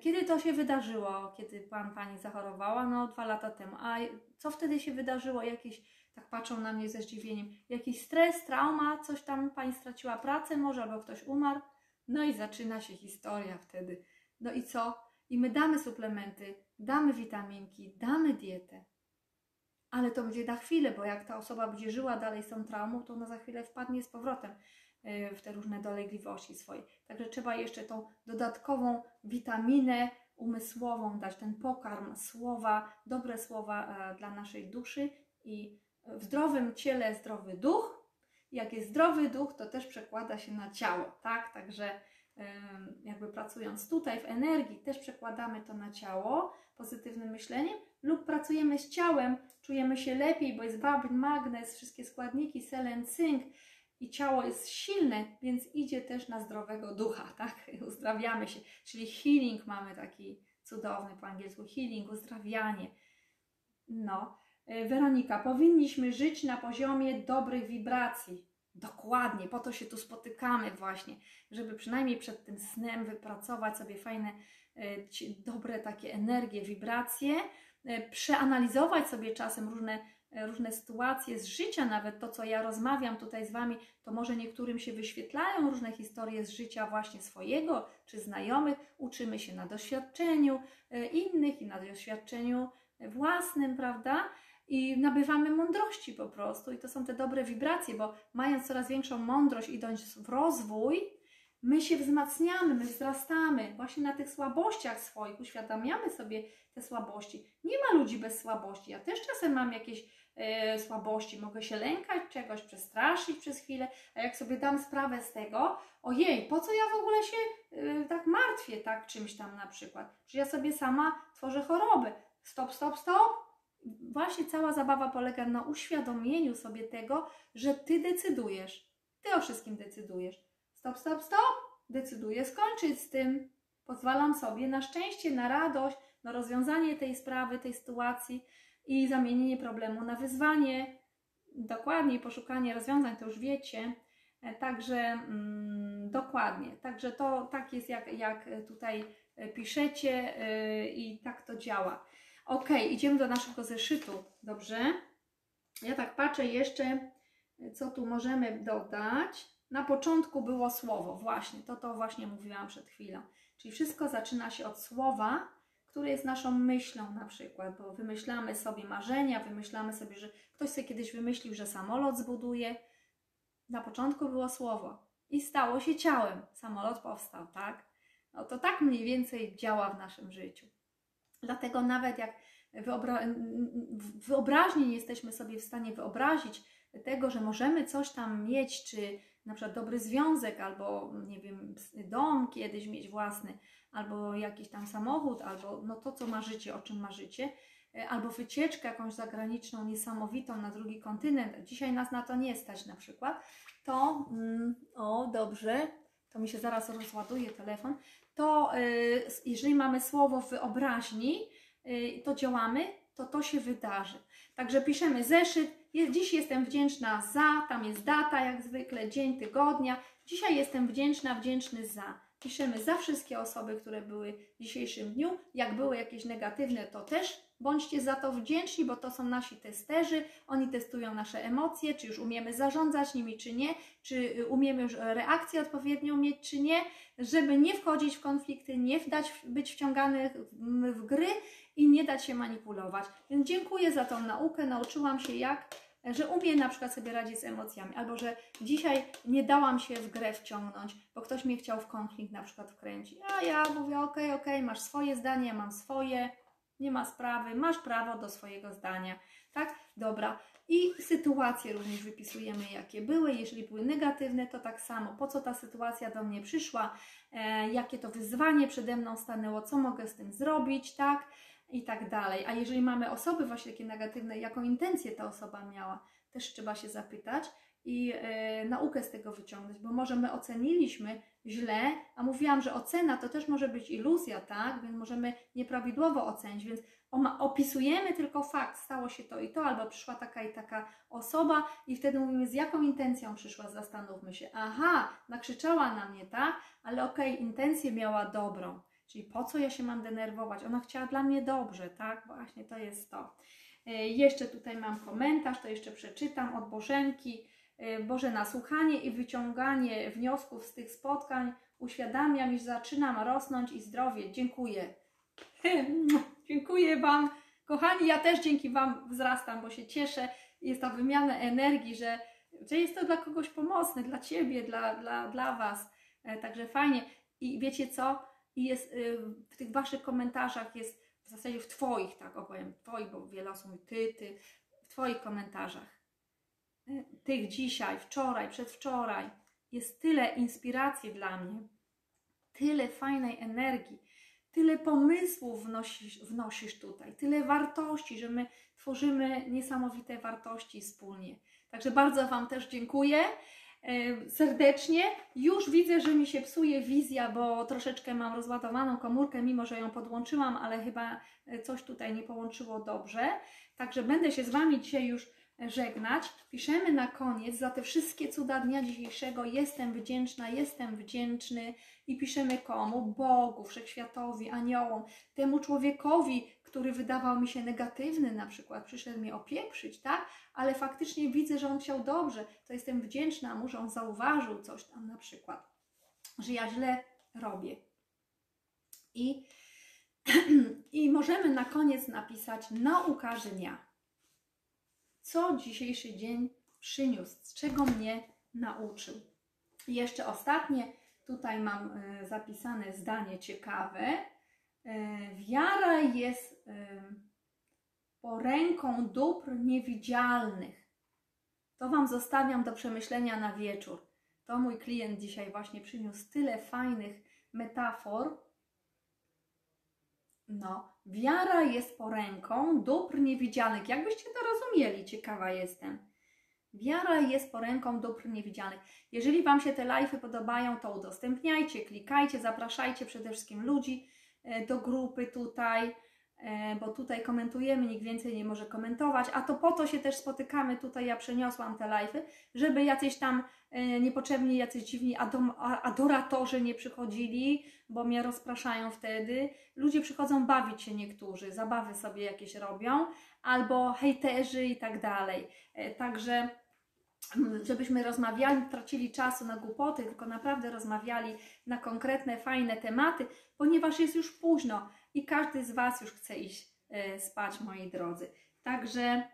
kiedy to się wydarzyło, kiedy pan, pani zachorowała? No, dwa lata temu. A co wtedy się wydarzyło? Jakiś, tak patrzą na mnie ze zdziwieniem, jakiś stres, trauma, coś tam pani straciła pracę może, albo ktoś umarł? No i zaczyna się historia wtedy. No i co? I my damy suplementy, damy witaminki, damy dietę. Ale to będzie na chwilę, bo jak ta osoba będzie żyła dalej z tą traumą, to ona za chwilę wpadnie z powrotem y, w te różne dolegliwości swoje. Także trzeba jeszcze tą dodatkową witaminę umysłową dać, ten pokarm, słowa, dobre słowa e, dla naszej duszy i w zdrowym ciele zdrowy duch. Jak jest zdrowy duch, to też przekłada się na ciało, tak? Także jakby pracując tutaj w energii, też przekładamy to na ciało pozytywnym myśleniem, lub pracujemy z ciałem, czujemy się lepiej, bo jest wapń, magnez, wszystkie składniki, selen, cynk i ciało jest silne, więc idzie też na zdrowego ducha, (laughs) tak? Uzdrawiamy się, czyli healing mamy taki cudowny po angielsku, healing, uzdrawianie. No, Weronika, powinniśmy żyć na poziomie dobrych wibracji. Dokładnie, po to się tu spotykamy właśnie, żeby przynajmniej przed tym snem wypracować sobie fajne, ci- dobre takie energie, wibracje, y, przeanalizować sobie czasem różne, różne sytuacje z życia, nawet to, co ja rozmawiam tutaj z Wami, to może niektórym się wyświetlają różne historie z życia właśnie swojego czy znajomych. Uczymy się na doświadczeniu innych i na doświadczeniu własnym, prawda? I nabywamy mądrości po prostu. I to są te dobre wibracje, bo mając coraz większą mądrość, idąc w rozwój, my się wzmacniamy, my wzrastamy właśnie na tych słabościach swoich, uświadamiamy sobie te słabości. Nie ma ludzi bez słabości. Ja też czasem mam jakieś e, słabości, mogę się lękać czegoś, przestraszyć przez chwilę, a jak sobie dam sprawę z tego, ojej, po co ja w ogóle się e, tak martwię, tak czymś tam na przykład, że ja sobie sama tworzę choroby. Stop, stop, stop, właśnie cała zabawa polega na uświadomieniu sobie tego, że ty decydujesz. Ty o wszystkim decydujesz. Stop, stop, stop. Decyduję skończyć z tym. Pozwalam sobie na szczęście, na radość, na rozwiązanie tej sprawy, tej sytuacji i zamienienie problemu na wyzwanie. Dokładnie, poszukanie rozwiązań, to już wiecie. E, Także mm, dokładnie. Także to tak jest, jak, jak tutaj e, piszecie e, i tak to działa. Ok, idziemy do naszego zeszytu, dobrze? Ja tak patrzę jeszcze, co tu możemy dodać. Na początku było słowo, właśnie, to to właśnie mówiłam przed chwilą. Czyli wszystko zaczyna się od słowa, które jest naszą myślą na przykład, bo wymyślamy sobie marzenia, wymyślamy sobie, że ktoś sobie kiedyś wymyślił, że samolot zbuduje. Na początku było słowo i stało się ciałem. Samolot powstał, tak? No to tak mniej więcej działa w naszym życiu. Dlatego nawet jak wyobra- wyobraźni nie jesteśmy sobie w stanie wyobrazić tego, że możemy coś tam mieć, czy na przykład dobry związek, albo nie wiem, dom kiedyś mieć własny, albo jakiś tam samochód, albo no to, co marzycie, o czym marzycie, e, albo wycieczkę jakąś zagraniczną, niesamowitą na drugi kontynent. Dzisiaj nas na to nie stać na przykład. To, mm, o dobrze, to mi się zaraz rozładuje telefon. To y, jeżeli mamy słowo wyobraźni, y, to działamy, to to się wydarzy. Także piszemy zeszyt. Dziś jestem wdzięczna za, tam jest data jak zwykle, dzień tygodnia. Dzisiaj jestem wdzięczna, wdzięczny za. Piszemy za wszystkie osoby, które były w dzisiejszym dniu. Jak były jakieś negatywne, to też bądźcie za to wdzięczni, bo to są nasi testerzy. Oni testują nasze emocje, czy już umiemy zarządzać nimi, czy nie, czy y, umiemy już reakcję odpowiednią mieć, czy nie, żeby nie wchodzić w konflikty, nie dać być wciąganych w, gry i nie dać się manipulować. Więc dziękuję za tą naukę. Nauczyłam się jak, że umiem na przykład sobie radzić z emocjami, albo że dzisiaj nie dałam się w grę wciągnąć, bo ktoś mnie chciał w konflikt na przykład wkręcić. A ja mówię, okej, okej, masz swoje zdanie, ja mam swoje, nie ma sprawy, masz prawo do swojego zdania, tak? Dobra. I sytuacje również wypisujemy, jakie były. Jeżeli były negatywne, to tak samo. Po co ta sytuacja do mnie przyszła? E, jakie to wyzwanie przede mną stanęło? Co mogę z tym zrobić, tak? I tak dalej. A jeżeli mamy osoby właśnie takie negatywne, jaką intencję ta osoba miała, też trzeba się zapytać i e, naukę z tego wyciągnąć, bo może my oceniliśmy, źle, a mówiłam, że ocena to też może być iluzja, tak? Więc możemy nieprawidłowo ocenić, więc opisujemy tylko fakt, stało się to i to, albo przyszła taka i taka osoba i wtedy mówimy, z jaką intencją przyszła, zastanówmy się. Aha, nakrzyczała na mnie, tak? Ale okej, okay, intencję miała dobrą, czyli po co ja się mam denerwować? Ona chciała dla mnie dobrze, tak? Właśnie to jest to. E, jeszcze tutaj mam komentarz, to jeszcze przeczytam od Bożenki. E, Boże, nasłuchanie i wyciąganie wniosków z tych spotkań uświadamiam, iż zaczynam rosnąć i zdrowie. Dziękuję. (laughs) Dziękuję Wam. Kochani, ja też dzięki Wam wzrastam, bo się cieszę. Jest ta wymiana energii, że, że jest to dla kogoś pomocne, dla Ciebie, dla, dla, dla Was. E, także fajnie. I wiecie co? I jest w tych Waszych komentarzach jest w zasadzie w Twoich, tak opowiem, Twoich, bo wiele osób mówi Ty, Ty, w Twoich komentarzach, tych dzisiaj, wczoraj, przedwczoraj, jest tyle inspiracji dla mnie, tyle fajnej energii, tyle pomysłów wnosisz, wnosisz tutaj, tyle wartości, że my tworzymy niesamowite wartości wspólnie. Także bardzo Wam też dziękuję serdecznie. Już widzę, że mi się psuje wizja, bo troszeczkę mam rozładowaną komórkę, mimo że ją podłączyłam, ale chyba e, coś tutaj nie połączyło dobrze. Także będę się z Wami dzisiaj już żegnać. Piszemy na koniec za te wszystkie cuda dnia dzisiejszego. Jestem wdzięczna, jestem wdzięczny i piszemy komu? Bogu, wszechświatowi, aniołom, temu człowiekowi, który wydawał mi się negatywny, na przykład przyszedł mnie opieprzyć, tak? Ale faktycznie widzę, że on chciał dobrze, to jestem wdzięczna mu, że on zauważył coś tam na przykład, że ja źle robię. I, (clears throat) i możemy na koniec napisać nauka dnia. Co dzisiejszy dzień przyniósł, z czego mnie nauczył. I jeszcze ostatnie, tutaj mam e, zapisane zdanie ciekawe E, wiara jest e, poręką dóbr niewidzialnych. To Wam zostawiam do przemyślenia na wieczór. To mój klient dzisiaj właśnie przyniósł tyle fajnych metafor. No, wiara jest poręką dóbr niewidzialnych. Jakbyście to rozumieli, ciekawa jestem. Wiara jest poręką dóbr niewidzialnych. Jeżeli Wam się te live'y podobają, to udostępniajcie, klikajcie, zapraszajcie przede wszystkim ludzi, E, do grupy tutaj, e, bo tutaj komentujemy, nikt więcej nie może komentować, a to po to się też spotykamy, tutaj ja przeniosłam te live'y, żeby jacyś tam niepotrzebni, jacyś dziwni adoratorzy nie przychodzili, bo mnie rozpraszają wtedy. Ludzie przychodzą bawić się niektórzy, zabawy sobie jakieś robią, albo hejterzy i tak dalej. Także żebyśmy rozmawiali, tracili czasu na głupoty, tylko naprawdę rozmawiali na konkretne, fajne tematy, ponieważ jest już późno i każdy z Was już chce iść e, spać, moi drodzy. Także e,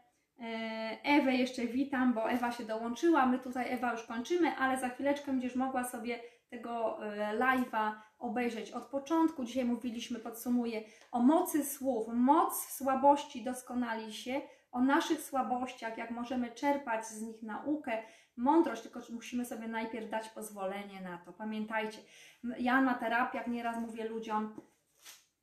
Ewę jeszcze witam, bo Ewa się dołączyła. My tutaj Ewa już kończymy, ale za chwileczkę będziesz mogła sobie tego e, live'a obejrzeć od początku. Dzisiaj mówiliśmy, podsumuję, o mocy słów. Moc słabości doskonali się, o naszych słabościach, jak możemy czerpać z nich naukę, mądrość, tylko musimy sobie najpierw dać pozwolenie na to. Pamiętajcie, ja na terapiach nieraz mówię ludziom,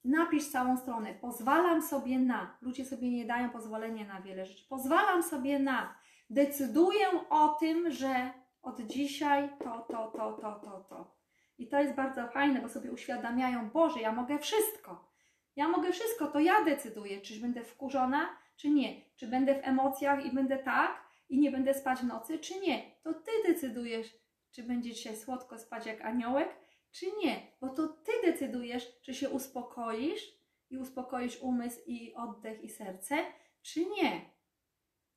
napisz całą stronę, pozwalam sobie na, ludzie sobie nie dają pozwolenia na wiele rzeczy, pozwalam sobie na, decyduję o tym, że od dzisiaj to, to, to, to, to, to. I to jest bardzo fajne, bo sobie uświadamiają, Boże, ja mogę wszystko. Ja mogę wszystko, to ja decyduję, czyż będę wkurzona, czy nie. Czy będę w emocjach i będę tak i nie będę spać w nocy, czy nie. To Ty decydujesz, czy będzie dzisiaj słodko spać jak aniołek, czy nie. Bo to Ty decydujesz, czy się uspokoisz i uspokoisz umysł i oddech i serce, czy nie.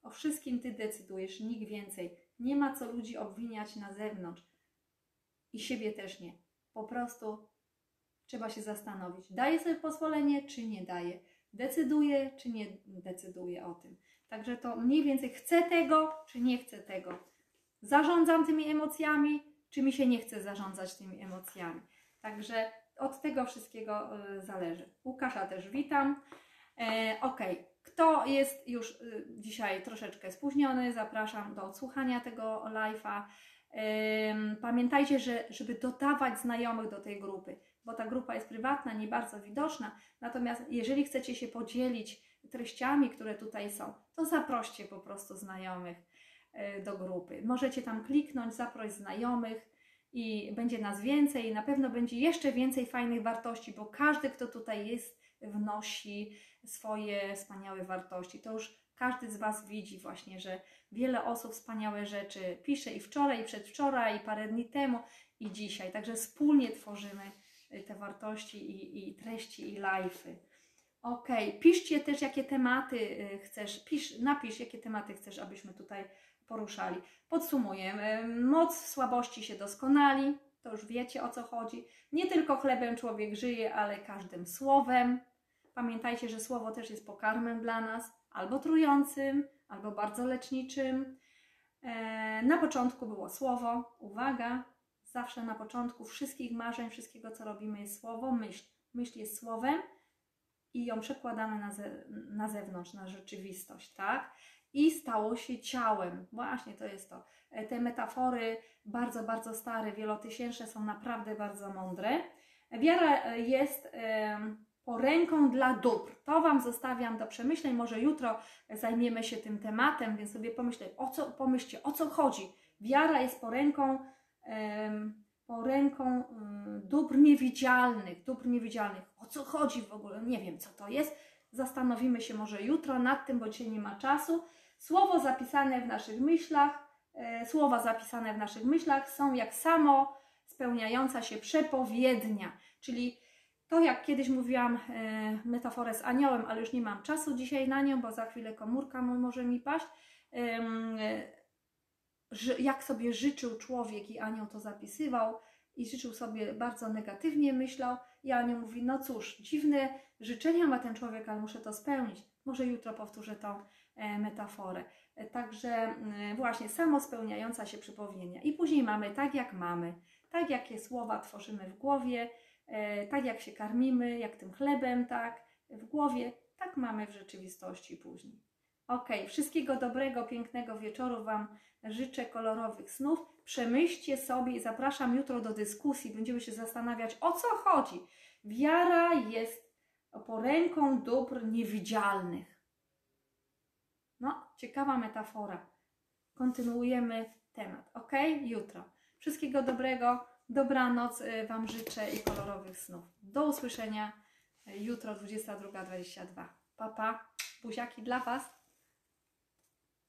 O wszystkim Ty decydujesz, nikt więcej. Nie ma co ludzi obwiniać na zewnątrz. I siebie też nie. Po prostu trzeba się zastanowić, daje sobie pozwolenie, czy nie daje decyduje, czy nie decyduje o tym. Także to mniej więcej chcę tego, czy nie chcę tego. Zarządzam tymi emocjami, czy mi się nie chce zarządzać tymi emocjami. Także od tego wszystkiego y, zależy. Łukasza też witam. E, ok, kto jest już y, dzisiaj troszeczkę spóźniony, zapraszam do odsłuchania tego live'a. Pamiętajcie, że żeby dodawać znajomych do tej grupy, bo ta grupa jest prywatna, nie bardzo widoczna. Natomiast jeżeli chcecie się podzielić treściami, które tutaj są, to zaproście po prostu znajomych do grupy. Możecie tam kliknąć, zaproś znajomych i będzie nas więcej i na pewno będzie jeszcze więcej fajnych wartości, bo każdy, kto tutaj jest, wnosi swoje wspaniałe wartości. To już każdy z Was widzi właśnie, że wiele osób wspaniałe rzeczy pisze i wczoraj, i przedwczoraj, i parę dni temu, i dzisiaj. Także wspólnie tworzymy y, te wartości i, i treści, i live'y. Ok, piszcie też, jakie tematy y, chcesz, pisz, napisz, jakie tematy chcesz, abyśmy tutaj poruszali. Podsumuję. Moc słabości się doskonali, to już wiecie o co chodzi. Nie tylko chlebem człowiek żyje, ale każdym słowem. Pamiętajcie, że słowo też jest pokarmem dla nas, albo trującym, albo bardzo leczniczym. E, Na początku było słowo, uwaga, zawsze na początku wszystkich marzeń, wszystkiego co robimy jest słowo, myśl. Myśl jest słowem i ją przekładamy na, ze, na zewnątrz, na rzeczywistość, tak? I stało się ciałem. Właśnie to jest to. E, Te metafory bardzo, bardzo stare, wielotysięczne są naprawdę bardzo mądre. Wiara e, jest poręką dla dóbr. To Wam zostawiam do przemyśleń. Może jutro zajmiemy się tym tematem, więc sobie pomyślę, o co, pomyślcie, o co chodzi. Wiara jest poręką, poręką em, dóbr niewidzialnych, dóbr niewidzialnych. O co chodzi w ogóle? Nie wiem, co to jest. Zastanowimy się może jutro nad tym, bo dzisiaj nie ma czasu. Słowo zapisane w naszych myślach, e, słowa zapisane w naszych myślach są jak samo spełniająca się przepowiednia, czyli to jak kiedyś mówiłam e, metaforę z aniołem, ale już nie mam czasu dzisiaj na nią, bo za chwilę komórka mo- może mi paść. E, jak sobie życzył człowiek i anioł to zapisywał i życzył sobie bardzo negatywnie myślał i anioł mówi, no cóż, dziwne życzenia ma ten człowiek, ale muszę to spełnić. Może jutro powtórzę e, metaforę. E, Także mm, właśnie samo spełniająca się przypomnienia. I później mamy tak jak mamy, tak jakie słowa tworzymy w głowie, e, tak jak się karmimy, jak tym chlebem, tak, w głowie, tak mamy w rzeczywistości później. Ok, wszystkiego dobrego, pięknego wieczoru Wam życzę, kolorowych snów. Przemyślcie sobie i zapraszam jutro do dyskusji. Będziemy się zastanawiać, o co chodzi. Wiara jest poręką dóbr niewidzialnych. No, ciekawa metafora. Kontynuujemy temat, ok? Jutro. Wszystkiego dobrego, dobranoc y, Wam życzę i kolorowych snów. Do usłyszenia y, jutro 22.22. Pa, pa, buziaki dla Was.